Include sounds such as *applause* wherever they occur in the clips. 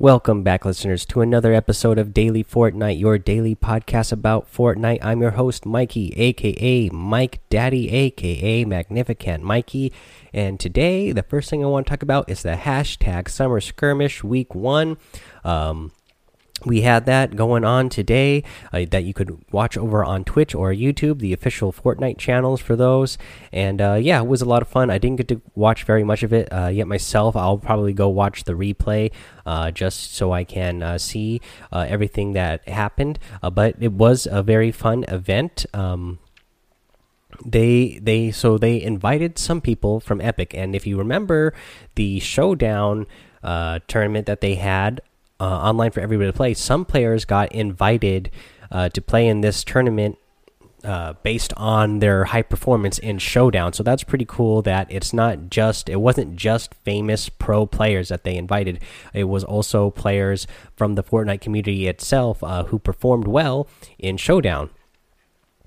Welcome back, listeners, to another episode of Daily Fortnite, your daily podcast about Fortnite. I'm your host, Mikey, aka Mike Daddy, aka Magnificent Mikey. And today, the first thing I want to talk about is the hashtag Summer Skirmish Week 1. Um, we had that going on today uh, that you could watch over on Twitch or YouTube, the official Fortnite channels for those. And uh, yeah, it was a lot of fun. I didn't get to watch very much of it uh, yet myself. I'll probably go watch the replay uh, just so I can uh, see uh, everything that happened. but it was a very fun event. Um, they they so they invited some people from Epic, and if you remember the showdown tournament that they had uh, online for everybody to play. Some players got invited uh, to play in this tournament uh, based on their high performance in Showdown. So that's pretty cool. That it's not just it wasn't just famous pro players that they invited. It was also players from the Fortnite community itself uh, who performed well in Showdown.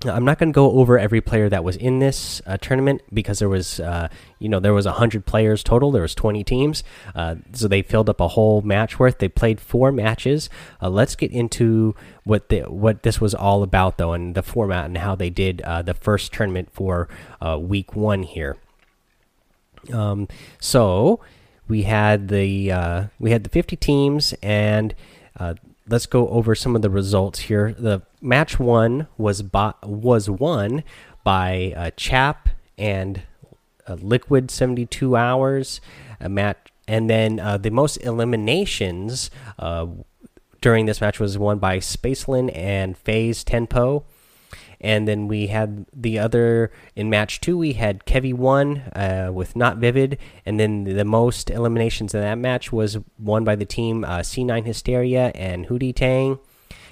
I'm not going to go over every player that was in this uh, tournament because there was, uh, you know, there was 100 players total. There was 20 teams, uh, so they filled up a whole match worth. They played four matches. Uh, let's get into what the, what this was all about, though, and the format and how they did uh, the first tournament for uh, week one here. Um, so we had the we had the 50 teams and let's go over some of the results here. The match one was by, was won by uh, Chap and uh, Liquid seventy two hours. A match, and then uh, the most eliminations uh, during this match was won by Spacelin and Phase Tempo and then we had the other in match two. We had Kevy one uh, with Not Vivid, and then the most eliminations in that match was won by the team uh, C9 Hysteria and Hootie Tang.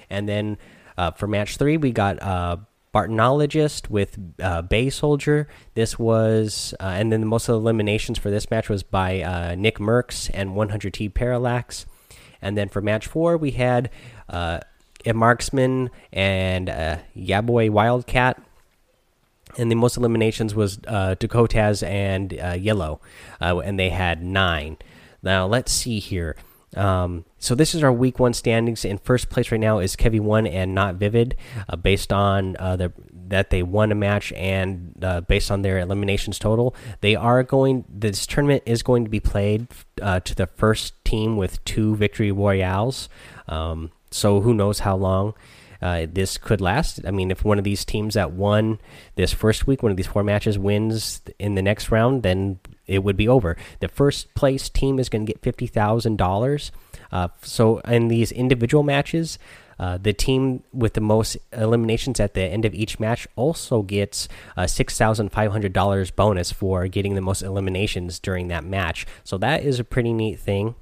And then uh, for match three, we got uh, Bartonologist with uh, Bay Soldier. This was, uh, and then the most eliminations for this match was by uh, Nick Mercs and 100T Parallax. And then for match four, we had marksman and uh, Yaboy Wildcat. And the most eliminations was uh, Dakotaz and uh, Yellow, uh, and they had nine. Now let's see here. Um, so this is our week one standings. In first place right now is Kevy One and Not Vivid, uh, based on uh, the that they won a match and uh, based on their eliminations total. They are going. This tournament is going to be played uh, to the first team with two victory royales. Um, so who knows how long uh, this could last? I mean, if one of these teams that won this first week, one of these four matches, wins in the next round, then it would be over. The first place team is going to get fifty thousand uh, dollars. So in these individual matches. Uh, the team with the most eliminations at the end of each match also gets a six thousand five hundred dollars bonus for getting the most eliminations during that match. So that is a pretty neat thing.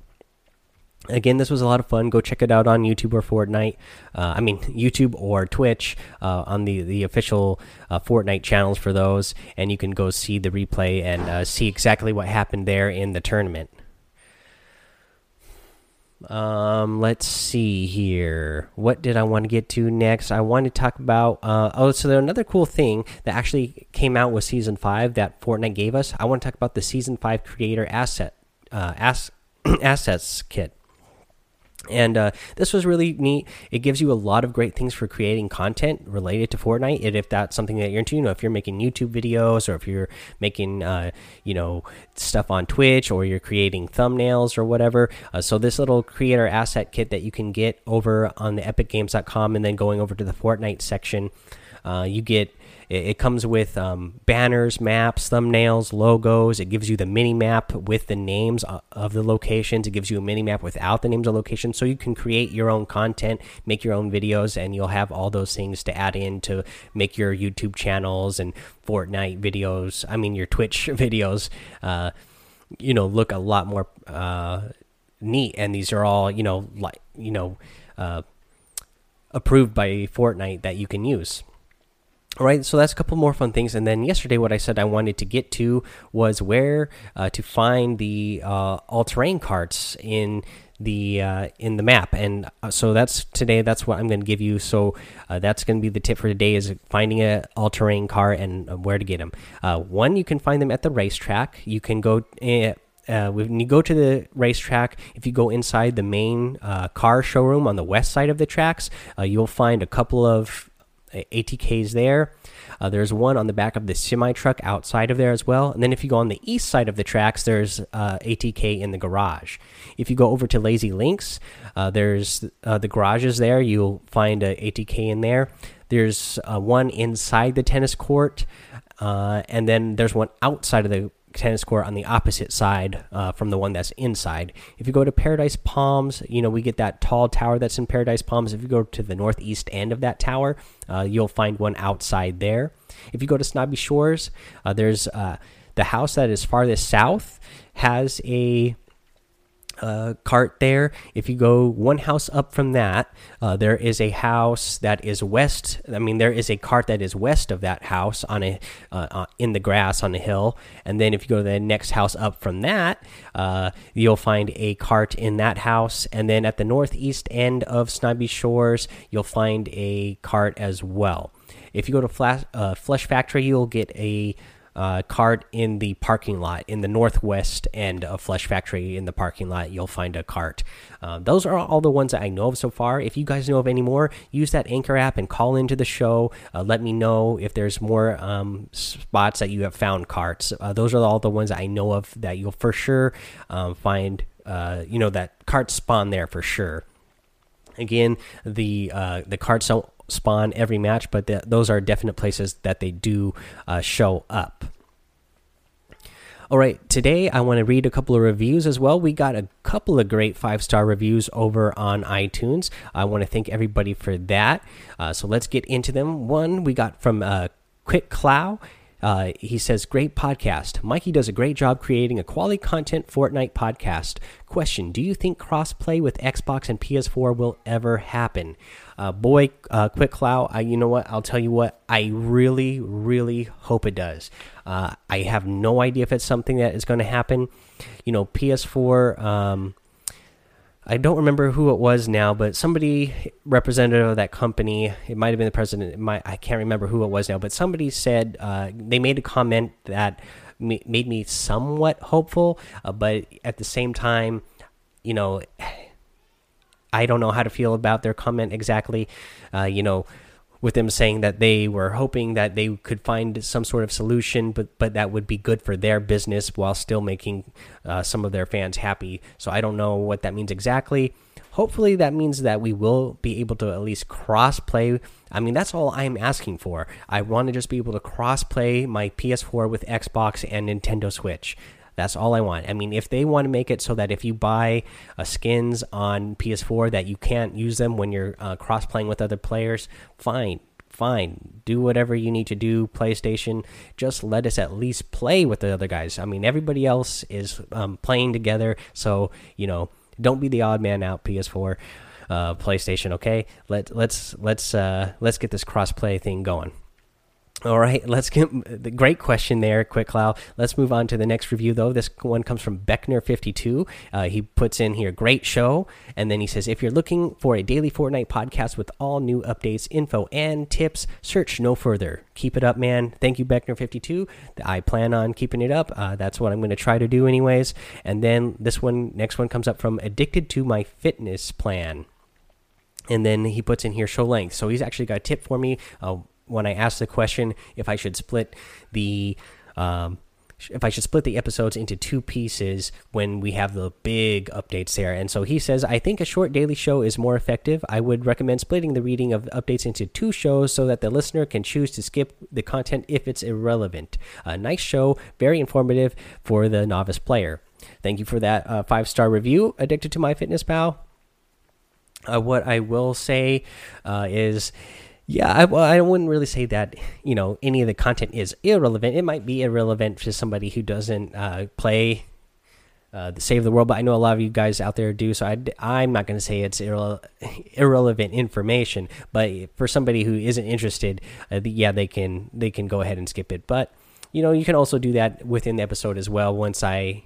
Again, this was a lot of fun. Go check it out on YouTube or Fortnite. Uh, I mean, YouTube or Twitch uh, on the the official uh, Fortnite channels for those, and you can go see the replay and uh, see exactly what happened there in the tournament. Um, let's see here. What did I want to get to next? I want to talk about. Uh, oh, so another cool thing that actually came out with Season Five that Fortnite gave us. I want to talk about the Season Five Creator Asset uh, Ass *clears throat* Assets Kit and uh, this was really neat. It gives you a lot of great things for creating content related to Fortnite. And if that's something that you're into, you know, if you're making YouTube videos or if you're making, uh, you know, stuff on Twitch or you're creating thumbnails or whatever. Uh, so this little creator asset kit that you can get over on the EpicGames.com and then going over to the Fortnite section, uh, you get it, it comes with um, banners, maps, thumbnails, logos. It gives you the mini map with the names of the locations. It gives you a mini map without the names of locations, so you can create your own content, make your own videos, and you'll have all those things to add in to make your YouTube channels and Fortnite videos. I mean, your Twitch *laughs* videos. Uh, you know, look a lot more uh, neat, and these are all you know, like you know. Uh, approved by Fortnite that you can use. All right, so that's a couple more fun things. And then yesterday, what I said I wanted to get to was where uh, to find the uh, all terrain carts in the uh, in the map. And uh, so that's today. That's what I'm going to give you. So uh, that's going to be the tip for today: is finding a all terrain car and uh, where to get them. one, you can find them at the racetrack. You can go. Eh, when you go to the racetrack, if you go inside the main car showroom on the west side of the tracks, you'll find a couple of ATKs there. Uh, there's one on the back of the semi truck outside of there as well. And then if you go on the east side of the tracks, there's uh, ATK in the garage. If you go over to Lazy Links, there's the garages there. You'll find a ATK in there. There's one inside the tennis court, and then there's one outside of the tennis court on the opposite side uh, from the one that's inside. If you go to Paradise Palms, you know, we get that tall tower that's in Paradise Palms. If you go to the northeast end of that tower, uh, you'll find one outside there. If you go to Snobby Shores, uh, there's uh, the house that is farthest south has a uh, cart there. If you go one house up from that, uh, there is a house that is west. I mean, there is a cart that is west of that house on a uh, uh in the grass on the hill. And then if you go to the next house up from that, uh, you'll find a cart in that house. And then at the northeast end of Snobby Shores, you'll find a cart as well. If you go to Flash, uh, Flush Factory, you'll get a uh, cart in the parking lot in the northwest end of Flush Factory in the parking lot. You'll find a cart. Uh, those are all the ones that I know of so far. If you guys know of any more, use that Anchor app and call into the show. Uh, let me know if there's more um, spots that you have found carts. Uh, those are all the ones I know of that you'll for sure um, find. Uh, you know that carts spawn there for sure. Again, the uh, the carts don't spawn every match, but the, those are definite places that they do uh, show up. All right, today I want to read a couple of reviews as well. We got a couple of great five star reviews over on iTunes. I want to thank everybody for that. Uh, so let's get into them. One we got from uh, Quick Cloud. Uh, he says, Great podcast. Mikey does a great job creating a quality content Fortnite podcast. Question Do you think crossplay with Xbox and PS4 will ever happen? Uh, boy, uh, Quick Cloud, I, you know what? I'll tell you what. I really, really hope it does. Uh, I have no idea if it's something that is going to happen. You know, PS4. Um, I don't remember who it was now, but somebody representative of that company. It might have been the president. Might I can't remember who it was now, but somebody said uh, they made a comment that made me somewhat hopeful, uh, but at the same time, you know *sighs* I don't know how to feel about their comment exactly. Uh, you know, with them saying that they were hoping that they could find some sort of solution, but but that would be good for their business while still making uh, some of their fans happy. So I don't know what that means exactly. Hopefully that means that we will be able to at least cross play. I mean, that's all I'm asking for. I want to just be able to cross play my PS4 with Xbox and Nintendo Switch. That's all I want. I mean, if they want to make it so that if you buy uh, skins on PS4 that you can't use them when you're uh, cross playing with other players, fine, fine. Do whatever you need to do. PlayStation, just let us at least play with the other guys. I mean, everybody else is um, playing together, so you know, don't be the odd man out. PS4, uh, PlayStation. Okay, let let's let's uh, let's get this cross play thing going. All right, let's get the great question there, Quick Cloud. Let's move on to the next review, though. This one comes from Beckner52. Uh, he puts in here, great show. And then he says, if you're looking for a daily Fortnite podcast with all new updates, info, and tips, search no further. Keep it up, man. Thank you, Beckner52. I plan on keeping it up. Uh, that's what I'm going to try to do, anyways. And then this one, next one comes up from Addicted to My Fitness Plan and then he puts in here show length. So he's actually got a tip for me. Uh, when I asked the question if I should split the um, if I should split the episodes into two pieces when we have the big updates there. And so he says, I think a short daily show is more effective. I would recommend splitting the reading of updates into two shows so that the listener can choose to skip the content if it's irrelevant. A nice show, very informative for the novice player. Thank you for that uh, five star review, Addicted to My Fitness Pal. Uh, what I will say uh, is yeah, I, well, I wouldn't really say that you know any of the content is irrelevant. It might be irrelevant to somebody who doesn't uh, play uh, Save the World, but I know a lot of you guys out there do. So I, am not going to say it's irre irrelevant information, but for somebody who isn't interested, uh, yeah, they can they can go ahead and skip it. But you know, you can also do that within the episode as well. Once I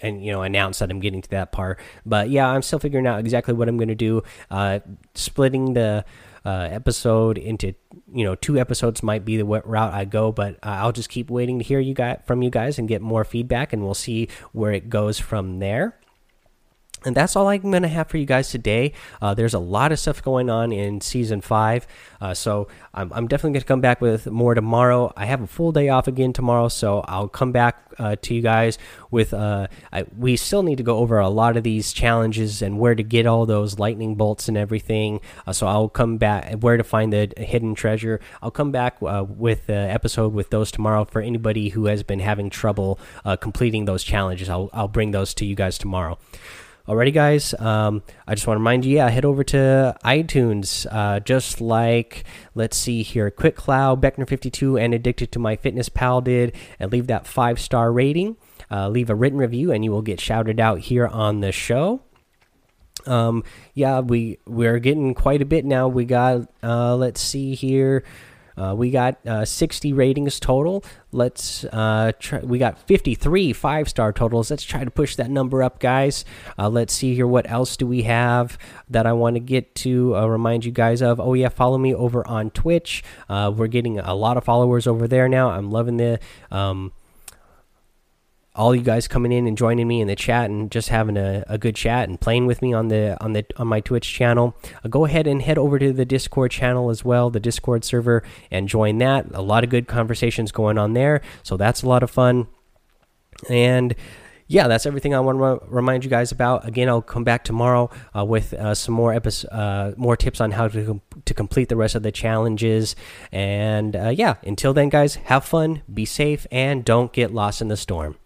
and you know announce that I'm getting to that part. But yeah, I'm still figuring out exactly what I'm going to do. Uh, splitting the uh, episode into you know two episodes might be the route I go, but uh, I'll just keep waiting to hear you guys from you guys and get more feedback, and we'll see where it goes from there. And that's all I'm going to have for you guys today. Uh, there's a lot of stuff going on in season five, uh, so I'm, I'm definitely going to come back with more tomorrow. I have a full day off again tomorrow, so I'll come back uh, to you guys with. Uh, I, we still need to go over a lot of these challenges and where to get all those lightning bolts and everything. Uh, so I'll come back where to find the hidden treasure. I'll come back uh, with the episode with those tomorrow for anybody who has been having trouble completing those challenges. I'll I'll bring those to you guys tomorrow. Alrighty, guys. Um, I just want to remind you, yeah, head over to iTunes. Uh, just like, let's see here, Quick Cloud, Beckner52, and Addicted to My Fitness Pal did, and leave that five star rating. Uh, leave a written review, and you will get shouted out here on the show. Um, yeah, we we're getting quite a bit now. We got, uh, let's see here. Uh, we got uh, 60 ratings total. Let's uh, try. We got 53 five star totals. Let's try to push that number up, guys. Uh, let's see here. What else do we have that I want to get to uh, remind you guys of? Oh yeah, follow me over on Twitch. We're getting a lot of followers over there now. I'm loving the. Um, all you guys coming in and joining me in the chat and just having a, a good chat and playing with me on the on the on my Twitch channel. Uh, go ahead and head over to the Discord channel as well, the Discord server, and join that. A lot of good conversations going on there, so that's a lot of fun. And yeah, that's everything I want to remind you guys about. Again, I'll come back tomorrow uh, with uh, some more episodes, uh, more tips on how to com to complete the rest of the challenges. And uh, yeah, until then, guys, have fun, be safe, and don't get lost in the storm.